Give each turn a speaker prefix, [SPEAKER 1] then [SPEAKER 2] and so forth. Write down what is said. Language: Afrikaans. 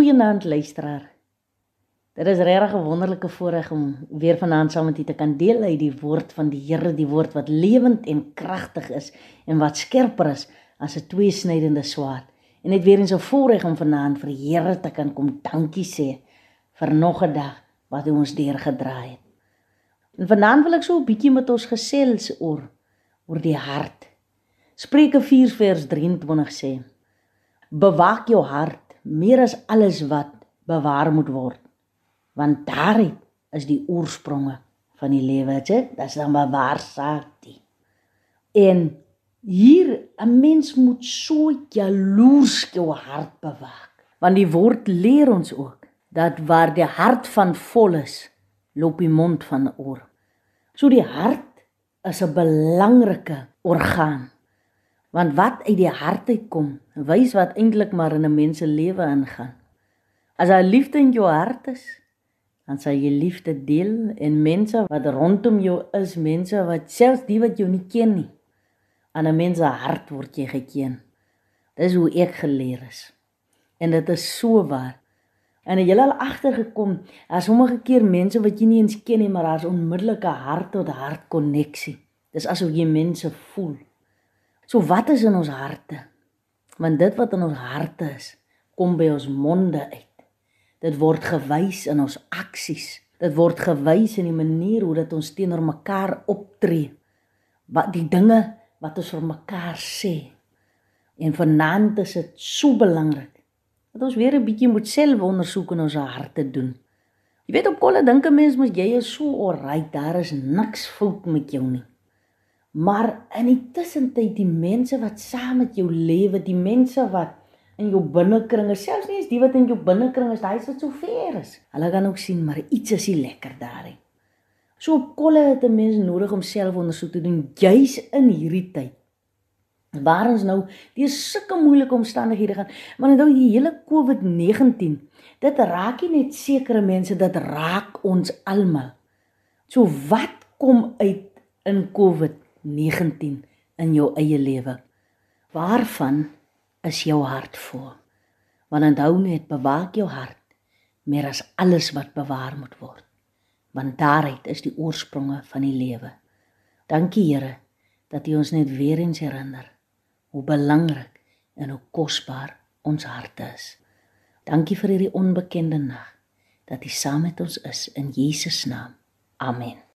[SPEAKER 1] Goeienaand luisteraar. Dit is regtig 'n wonderlike voorreg om weer vanaand saam met u te kan deel uit die woord van die Here, die woord wat lewend en kragtig is en wat skerper is as 'n tweesnydende swaard. En dit weer eens 'n voorreg om vanaand vir die Here te kan kom dankie sê vir nog 'n dag wat hy ons deurgedraai het. En vanaand wil ek so 'n bietjie met ons gesels oor oor die hart. Spreuke 4 vers 23 sê: Bewaak jou hart meer as alles wat bewaar moet word. Want daarin is die oorspronge van die lewe dit is dan bewaar saak die. En hier 'n mens moet so jaloers jou hart bewaak. Want die woord leer ons ook dat waar die hart van vol is loop die mond van oor. So die hart is 'n belangrike orgaan Want wat uit die hart uitkom, wys wat eintlik maar in 'n mens se lewe ingaan. As daar liefde in jou hart is, dan sal jy liefde deel en mense wat rondom jou is, mense wat selfs die wat jou nie ken nie, aan 'n mens se hart word jy geken. Dis hoe ek geleer is. En dit is so waar. En het al agtergekom, as sommige keer mense wat jy nie eens ken nie, maar daar's onmiddellike hart tot hart koneksie. Dis asof jy mense voel. So wat is in ons harte? Want dit wat in ons harte is, kom by ons monde uit. Dit word gewys in ons aksies. Dit word gewys in die manier hoe dit ons teenoor mekaar optree. Wat die dinge wat ons vir mekaar sê. En vanaand is dit so belangrik dat ons weer 'n bietjie moet selfondersoek in ons harte doen. Jy weet op kolle dink 'n mens mos jy is so oral, daar is niks fout met jou nie. Maar in die tussentyd die mense wat saam met jou lewe, die mense wat in jou binnekring is, selfs nie eens die wat in jou binnekring is, daai is wat so ver is. Hulle kan ook sien maar iets is nie lekker daarin. So op kolle het 'n mens nodig om selfondersoek te doen juis in hierdie tyd. Waar ons nou deur sulke moeilike omstandighede gaan, maar nou die hele COVID-19, dit raak nie net sekere mense, dit raak ons almal. So wat kom uit in COVID? 19 in jou eie lewe. Waarvan is jou hart vol? Want onthou net, bewaak jou hart meer as alles wat bewaar moet word. Want daaruit is die oorspronge van die lewe. Dankie Here dat U ons net weer eens herinner hoe belangrik en hoe kosbaar ons harte is. Dankie vir hierdie onbekende nag dat U saam met ons is in Jesus naam. Amen.